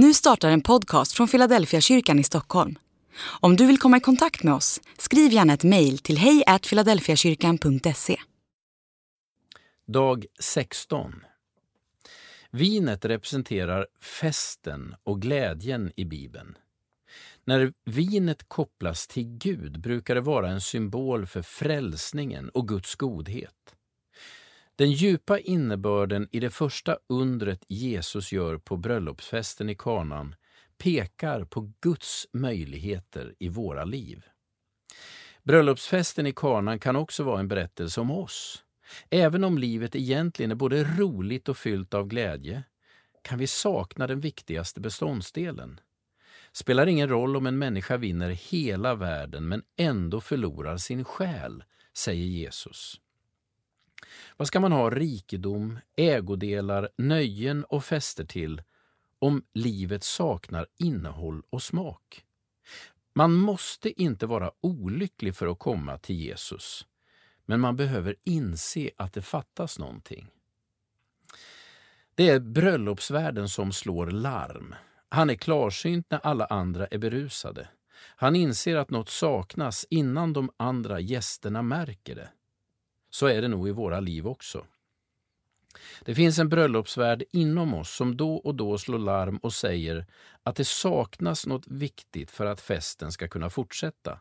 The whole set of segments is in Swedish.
Nu startar en podcast från Philadelphia kyrkan i Stockholm. Om du vill komma i kontakt med oss, skriv gärna ett mejl till hejfiladelfiakyrkan.se. Dag 16. Vinet representerar festen och glädjen i Bibeln. När vinet kopplas till Gud brukar det vara en symbol för frälsningen och Guds godhet. Den djupa innebörden i det första undret Jesus gör på bröllopsfesten i kanan pekar på Guds möjligheter i våra liv. Bröllopsfesten i kanan kan också vara en berättelse om oss. Även om livet egentligen är både roligt och fyllt av glädje kan vi sakna den viktigaste beståndsdelen. Spelar ingen roll om en människa vinner hela världen men ändå förlorar sin själ, säger Jesus. Vad ska man ha rikedom, ägodelar, nöjen och fester till om livet saknar innehåll och smak? Man måste inte vara olycklig för att komma till Jesus, men man behöver inse att det fattas någonting. Det är bröllopsvärden som slår larm. Han är klarsynt när alla andra är berusade. Han inser att något saknas innan de andra gästerna märker det. Så är det nog i våra liv också. Det finns en bröllopsvärld inom oss som då och då slår larm och säger att det saknas något viktigt för att festen ska kunna fortsätta.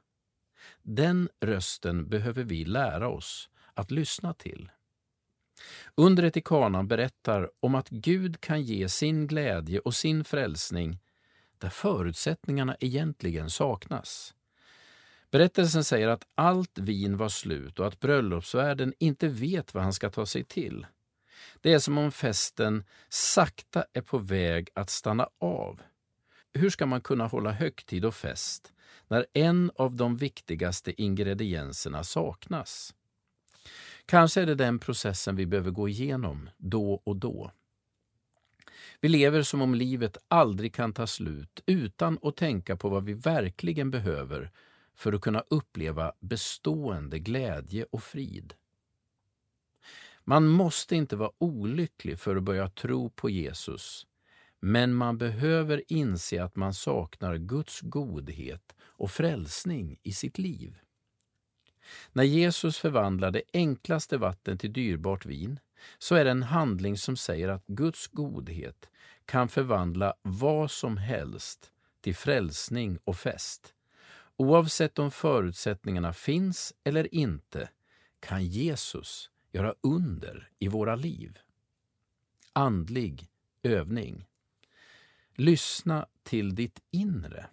Den rösten behöver vi lära oss att lyssna till. Undret i kanan berättar om att Gud kan ge sin glädje och sin frälsning där förutsättningarna egentligen saknas. Berättelsen säger att allt vin var slut och att bröllopsvärden inte vet vad han ska ta sig till. Det är som om festen sakta är på väg att stanna av. Hur ska man kunna hålla högtid och fest när en av de viktigaste ingredienserna saknas? Kanske är det den processen vi behöver gå igenom då och då. Vi lever som om livet aldrig kan ta slut utan att tänka på vad vi verkligen behöver för att kunna uppleva bestående glädje och frid. Man måste inte vara olycklig för att börja tro på Jesus, men man behöver inse att man saknar Guds godhet och frälsning i sitt liv. När Jesus förvandlar det enklaste vatten till dyrbart vin så är det en handling som säger att Guds godhet kan förvandla vad som helst till frälsning och fest. Oavsett om förutsättningarna finns eller inte kan Jesus göra under i våra liv. Andlig övning. Lyssna till ditt inre.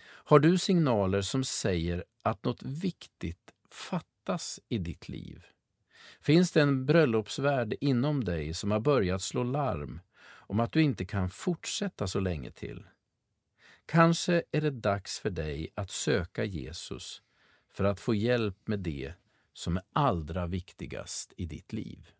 Har du signaler som säger att något viktigt fattas i ditt liv? Finns det en bröllopsvärd inom dig som har börjat slå larm om att du inte kan fortsätta så länge till? Kanske är det dags för dig att söka Jesus för att få hjälp med det som är allra viktigast i ditt liv.